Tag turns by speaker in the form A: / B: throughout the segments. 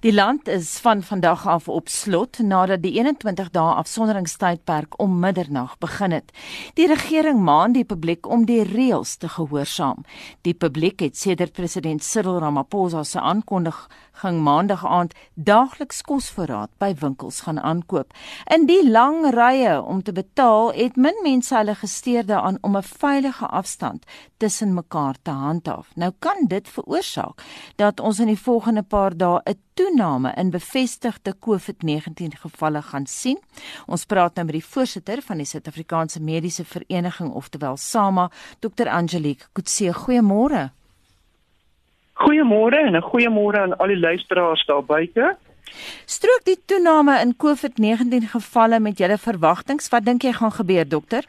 A: Die land is van vandag af op slot nadat die 21 dae afsonderingstydperk om middernag begin het. Die regering maan die publiek om die reëls te gehoorsaam. Die publiek het sedert president Cyril Ramaphosa se aankondiging maandag aand daagliks kosvoorraad by winkels gaan aankoop. In die lang rye om te betaal, het min mense hulle gesteer daaraan om 'n veilige afstand tussen mekaar te handhaaf. Nou kan dit veroorsaak dat ons in die volgende paar dae 'n toename in bevestigde COVID-19 gevalle gaan sien. Ons praat nou met die voorsitter van die Suid-Afrikaanse Mediese Vereniging, oftewel SAMA, Dr. Angelique Kutse. Goeiemôre.
B: Goeiemôre en 'n goeiemôre aan al die luisteraars daar buite.
A: Strook die toename in COVID-19 gevalle met julle verwagtinge? Wat dink jy gaan gebeur, dokter?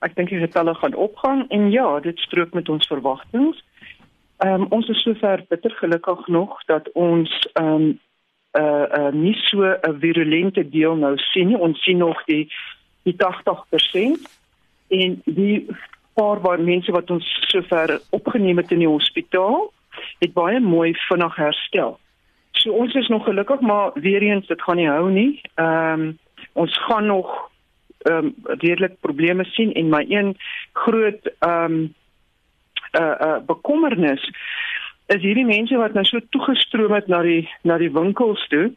B: Ek dink die getalle gaan opgaan en ja, dit strook met ons verwagtinge. Ehm um, ons is sover bitter gelukkig nog dat ons ehm um, uh uh nie so 'n virulente deel nou sien nie. Ons sien nog die die 80% en die paar waar mense wat ons sover opgeneem het in die hospitaal het baie mooi vinnig herstel. So ons is nog gelukkig maar weer eens dit gaan nie hou nie. Ehm um, ons gaan nog ehm um, redelik probleme sien en my een groot ehm um, uh uh bekommernis is hierdie mense wat nou so toegestroom het na die na die winkels toe.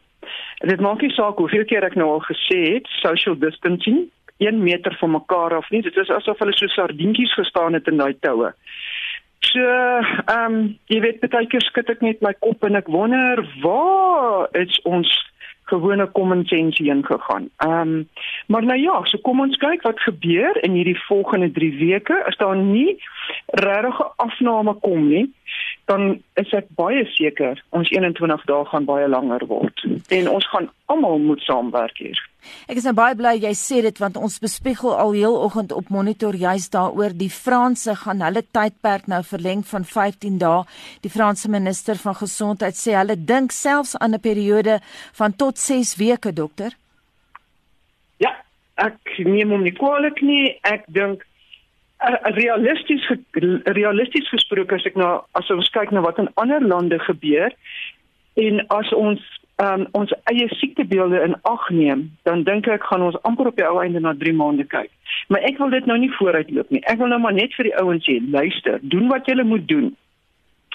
B: Dit maak nie saak hoeveel keer ek nou al gesê het social distancing 1 meter van mekaar af nie. Dit is asof hulle so sardientjies gestaan het in daai toue. So, ehm um, jy weet baie keer skud ek net my kop en ek wonder waar is ons gewone common sense heen gegaan. Ehm um, maar nou ja, so kom ons kyk wat gebeur in hierdie volgende 3 weke. As daar nie regtig afname kom nie, dan is ek baie seker ons 21 dae gaan baie langer word en ons gaan almal moet saamwerk hier.
A: Ek is nou baie bly jy sê dit want ons bespiegel al heel oggend op monitor juist daaroor die Franse gaan hulle tydperk nou verleng van 15 dae. Die Franse minister van gesondheid sê hulle dink selfs aan 'n periode van tot 6 weke dokter.
B: Ja, ek neem hom nie kwaliek nie. Ek dink realisties realisties gesproke as ek nou as ons kyk na wat in ander lande gebeur en as ons um, ons eie siektebeelde in ag neem, dan dink ek gaan ons amper op die ou einde na 3 maande kyk. Maar ek wil dit nou nie vooruitloop nie. Ek wil nou maar net vir die ouens sê, luister, doen wat julle moet doen.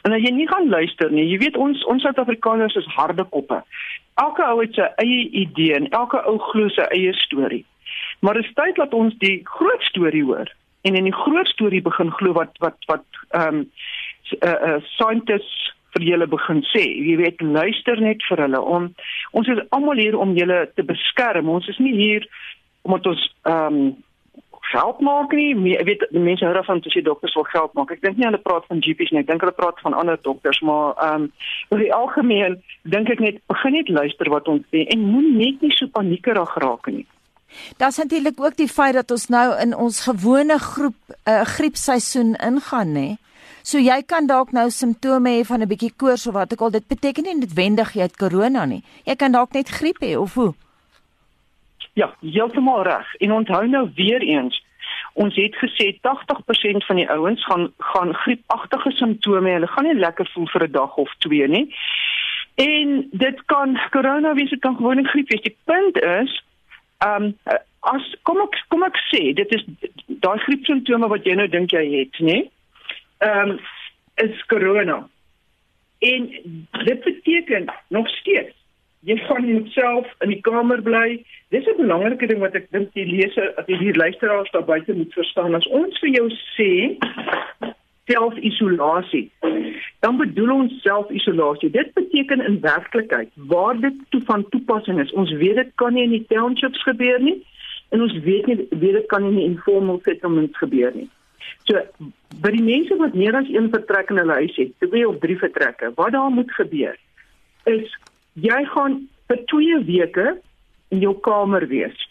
B: En as jy nie gaan luister nie, jy weet ons ons Suid-Afrikaners is harde koppe. Elke ou het sy eie idee en elke ou glo sy eie storie. Maar dit is tyd dat ons die groot storie hoor en in die groot storie begin glo wat wat wat ehm um, uh, uh, scientists vir julle begin sê. Jy weet, luister net vir hulle om ons is almal hier om julle te beskerm. Ons is nie hier omdat ons ehm um, geld maak nie. Weet, die mense hou daarvan as jy dokters wil geld maak. Ek dink nie hulle praat van GPs nie. Ek dink hulle praat van ander dokters, maar ehm um, oor die algemeen dink ek net begin net luister wat ons sê en moenie net nie so paniekerig raak nie.
A: Daar's natuurlik ook die feit dat ons nou in ons gewone groep 'n uh, griepseisoen ingaan, nê? So jy kan dalk nou simptome hê van 'n bietjie koors of wat ook al. Dit beteken nie noodwendig jy het korona nie. Jy kan dalk net griep hê of hoe.
B: Ja, heeltemal reg. En onthou nou weer eens, ons het gesê 80% van die ouens gaan gaan griepagtige simptome. Hulle gaan nie lekker voel vir 'n dag of twee nie. En dit kan korona wees, dit kan gewone griep wees. Die punt is, ehm um, as kom ek kom ek sê, dit is daai griepsimptome wat jy nou dink jy het, nê? ehm um, is corona. En dit beteken nog steeds jy gaan net self in die kamer bly. Dis 'n belangrike ding wat ek dink die leser, jy hier luisteraars daar buite moet verstaan. As ons vir jou sê self-isolasie, dan bedoel ons self-isolasie. Dit beteken in werklikheid waar dit toe van toepassing is. Ons weet dit kan nie in die townships gebeur nie en ons weet nie weet dit kan nie in die informal settlements gebeur nie. So by die mense wat meer as een vertrek in hulle huis het, twee of drie vertrekke, wat daar moet gebeur is jy gaan vir 2 weke in jou kamer wees.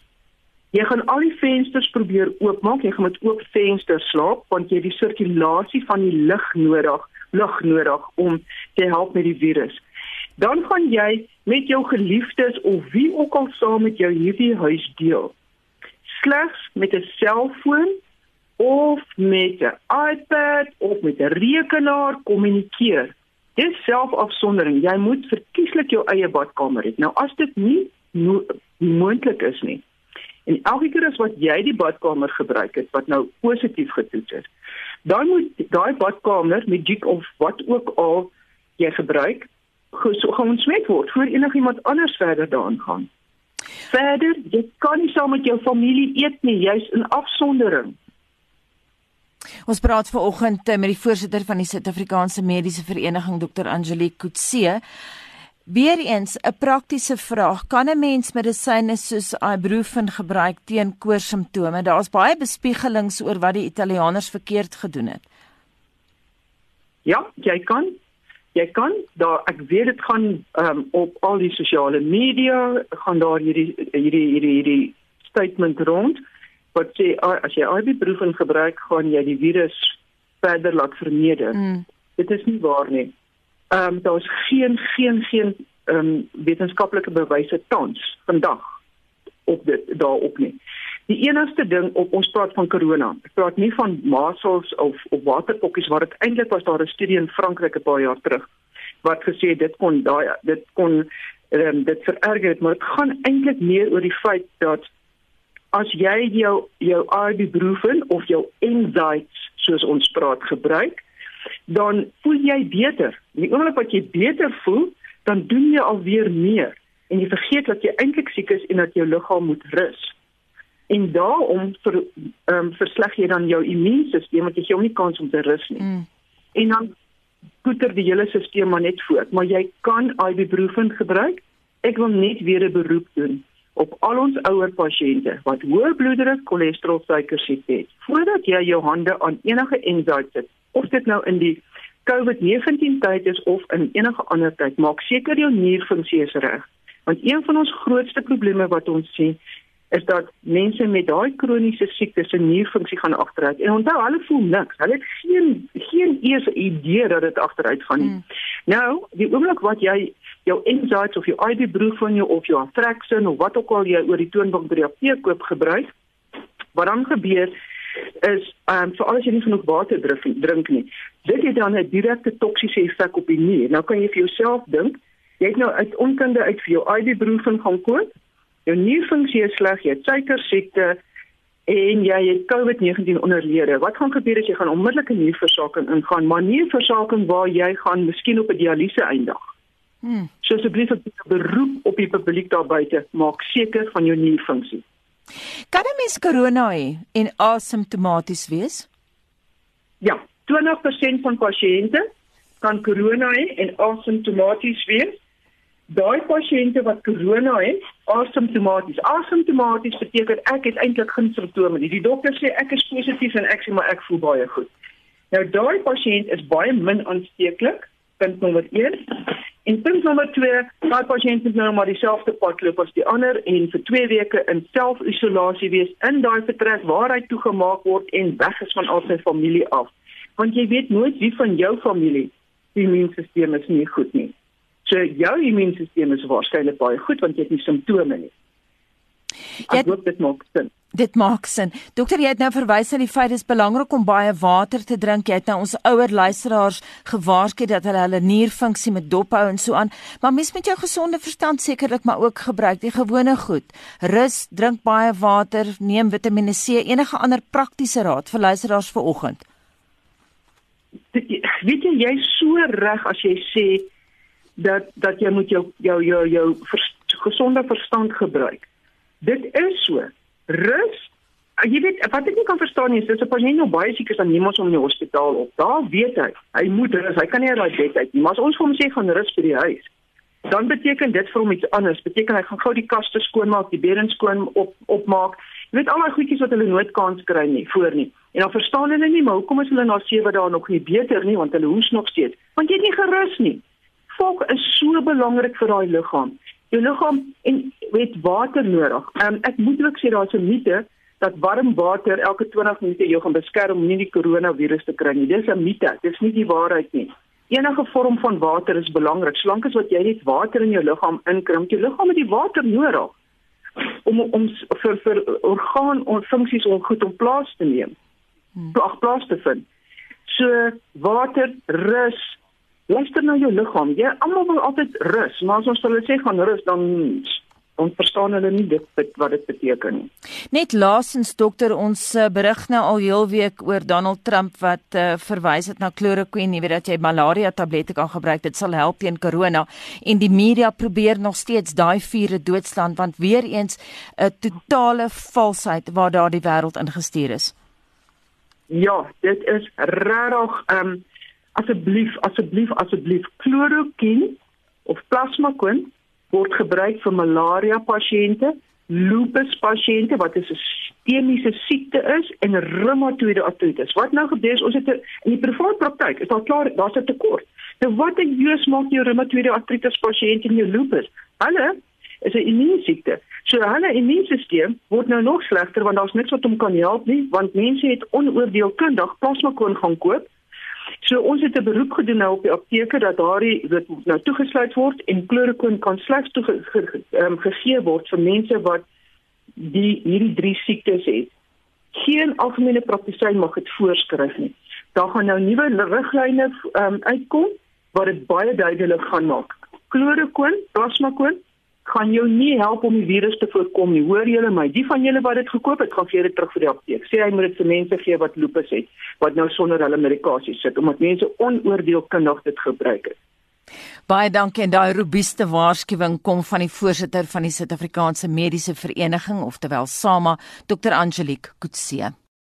B: Jy gaan al die vensters probeer oopmaak, jy gaan met oop vensters slaap want jy het die sirkulasie van die lug nodig, lug nodig om te help met die virus. Dan gaan jy met jou geliefdes of wie ook al saam met jou hierdie huis deel. Slegs met 'n selfoon of met 'n iPad of met 'n rekenaar kommunikeer. Dis selfafsondering. Jy moet verkieslik jou eie badkamer het. Nou as dit nie no moontlik is nie. En elke keer as wat jy die badkamer gebruik het wat nou positief getoets is, dan moet daai badkamer met dik of wat ook al jy gebruik, gaan ontsmet word voor enigiemand anders verder daaraan gaan. Verder, jy kan nie saam met jou familie eet nie, jy's in afsondering.
A: Ons praat vanoggend eh, met die voorsitter van die Suid-Afrikaanse Mediese Vereniging, Dr. Angelique Kutse. Weereens 'n praktiese vraag: Kan 'n mens medisyne soos ibuprofen gebruik teen koorsimptome? Daar's baie bespiegelings oor wat die Italianers verkeerd gedoen het.
B: Ja, jy kan jy kan daar ek weet dit gaan um, op al die sosiale media gaan daar hierdie hierdie hierdie hierdie statement rond wat sê as jy ibuprofen gebruik gaan jy die virus verder laat vermeerder. Mm. Dit is nie waar nie. Ehm um, daar is geen geen geen ehm um, wetenskaplike bewyse tans vandag op dit daarop nie. Die enigste ding op ons praat van corona. Praat nie van masels of of waterpokkies waar dit eintlik was daar 'n studie in Frankryk 'n paar jaar terug wat gesê dit kon daai dit kon um, dit vererger het, maar dit gaan eintlik meer oor die feit dat as jy jou jou ibuprofen of jou NSAIDs soos ons praat gebruik, dan voel jy beter. Die oomblik wat jy beter voel, dan doen jy alweer meer en jy vergeet dat jy eintlik siek is en dat jou liggaam moet rus en daarom vir ehm um, versleg jy dan jou immuunstelsel want jy gee hom nie kans om te rus nie. Mm. En dan goeter die hele stelsel maar net voort, maar jy kan ibuprofen gebruik. Ek wil net weer 'n beroep doen op al ons ouer pasiënte wat hoë bloeddruk, cholesterol, suiker siekte het. Voordat jy jou hande aan enige enzyme sit, of dit nou in die COVID-19 tyd is of in enige ander tyd, maak seker jou nierfunksie is reg. Want een van ons grootste probleme wat ons sien is dat mense met daai kroniese siektes se nierfunksie gaan agteruit. En onthou, hulle voel niks. Hulle het geen geen eers idee dat dit agteruit gaan nie. Hmm. Nou, die oomblik wat jy jou enzymes of jou ibuprofen jou of jou Atraxin of wat ook al jy oor die toonbank by die apteek koop gebruik, wat dan gebeur is ehm um, vir alles jy nie genoeg water drink, drink nie. Dit het dan 'n direkte toksiese effek op die nier. Nou kan jy vir jouself dink, jy het nou uit onkunde uit vir jou ibuprofen gaan koop jou nierfunksie is sleg, jy het suikersiekte en jy het COVID-19 onderlede. Wat gaan gebeur as jy gaan onmiddellike nierversaking ingaan? Maar nierversaking waar jy gaan miskien op 'n dialyse eindig. Hmm. So asseblief 'n beroep op die publiek daar buite, maak seker van jou nierfunksie.
A: Kan 'n mens corona hê en asymptomaties wees?
B: Ja, 20% van pasiënte kan corona hê en asymptomaties wees daai pasiënte wat corona het, asymptomaties. Asymptomaties beteken ek het eintlik geen simptome nie. Die dokter sê ek is positief en ek sê maar ek voel baie goed. Nou daai pasiënt is baie min aansteeklik, punt nommer 1. En punt nommer 2, daai pasiënt het nou maar dieselfde pad loop as die ander en vir 2 weke in self-isolasie wees in daai vertrek waar hy toegemaak word en weg is van al sy familie af. Want jy weet nooit wie van jou familie die immuunstelsel is nie goed nie. So jou immuunstelsel is waarskynlik baie goed want jy het nie simptome nie. Ek hoop dit maak sin.
A: Dit maak sin. Dokter, jy het nou verwys na die feit dis belangrik om baie water te drink. Jy het nou ons ouer luisteraars gewaarsku dat hulle hulle nierfunksie met dop hou en so aan. Maar mens met jou gesonde verstand sekerlik maar ook gebruik die gewone goed. Rus, drink baie water, neem Vitamiene C, enige ander praktiese raad vir luisteraars vanoggend.
B: Weet jy jy's so reg as jy sê dat dat jy moet jou jou jou jou vers, gesonde verstand gebruik. Dit is so. Rus. Jy weet wat ek nie kan verstaan nie, is as pasiënt nou baie siek is dan neem ons hom in die hospitaal op. Daar weet hy, hy moet rus. Hy kan nie uit daai bed uit nie. Maar as ons vir hom sê gaan rus by die huis, dan beteken dit vir hom iets anders. Beteken hy gaan gou die kaste skoonmaak, die beddens skoon op opmaak. Jy weet al daai goedjies wat hulle nooit kans kry nie voor nie. En dan verstaan hulle nie, maar hoekom is hulle na 7 dae nog nie beter nie want hulle hoes nog steeds. Want jy het nie gerus nie volk is so belangrik vir daai liggaam. Jou liggaam en het water nodig. Um, ek moet ook sê daar's 'n mite dat warm water elke 20 minute jou gaan beskerm om nie die koronavirus te kry nie. Dis 'n mite. Dis nie die waarheid nie. Enige vorm van water is belangrik. Solank as wat jy net water in jou liggaam inkry, jou liggaam het die water nodig om om vir vir orgaan en funksies om goed om plaas te neem. Hmm. Plaas te vind. So water, rus, luister na jou liggaam. Jy almal wil altyd rus, maar as ons hulle sê gaan rus dan ons verstaan hulle nie dit wat dit beteken nie.
A: Net laasens dokter ons uh, berig nou al heel week oor Donald Trump wat uh, verwys het na chloroquine, jy weet dat jy malaria tablette kan gebruik, dit sal help teen corona en die media probeer nog steeds daai vure doodslaan want weer eens 'n totale valsheid waar daardie wêreld ingestuur is.
B: Ja, dit is regtig ehm um, asseblief asseblief asseblief chloroquine of plasmaquine word gebruik vir malaria pasiënte, lupus pasiënte wat 'n sistemiese siekte is en reumatoïde artritis. Wat nou gebeur is ons het a, in die private praktyk is daar klaar daar's 'n tekort. Nou wat 'n jous maak jou reumatoïde artritis pasiënt en jou lupus? Hulle is 'n immuunsiekte. So hulle immuunstelsel word nou nog slegter want daar's niks wat hom kan help nie want mense het onoordeelkundig plasmakoon gaan koop So ons het 'n beroep gedoen nou op die apteke dat daardie dit nou toegesluit word en chloroquine kan slegs toe ge, um, gegee word vir mense wat die hierdie drie siektes het. Geen algemene praktisyn mag dit voorskryf nie. Daar gaan nou nuwe riglyne um, uitkom wat dit baie duidelik gaan maak. Chloroquine, plasmaquine kan jou nie help om die virus te voorkom nie. Hoor julle my? Die van julle wat dit gekoop het, gaan vir dit terug vir die apteek. Sê hy moet dit vir mense gee wat lupus het, wat nou sonder hulle medikasie sit omdat mense onoordeelkundig dit gebruik het.
A: Baie dankie en daai robuuste waarskuwing kom van die voorsitter van die Suid-Afrikaanse Mediese Vereniging, oftewel SAMA, Dr. Angelique Kutse.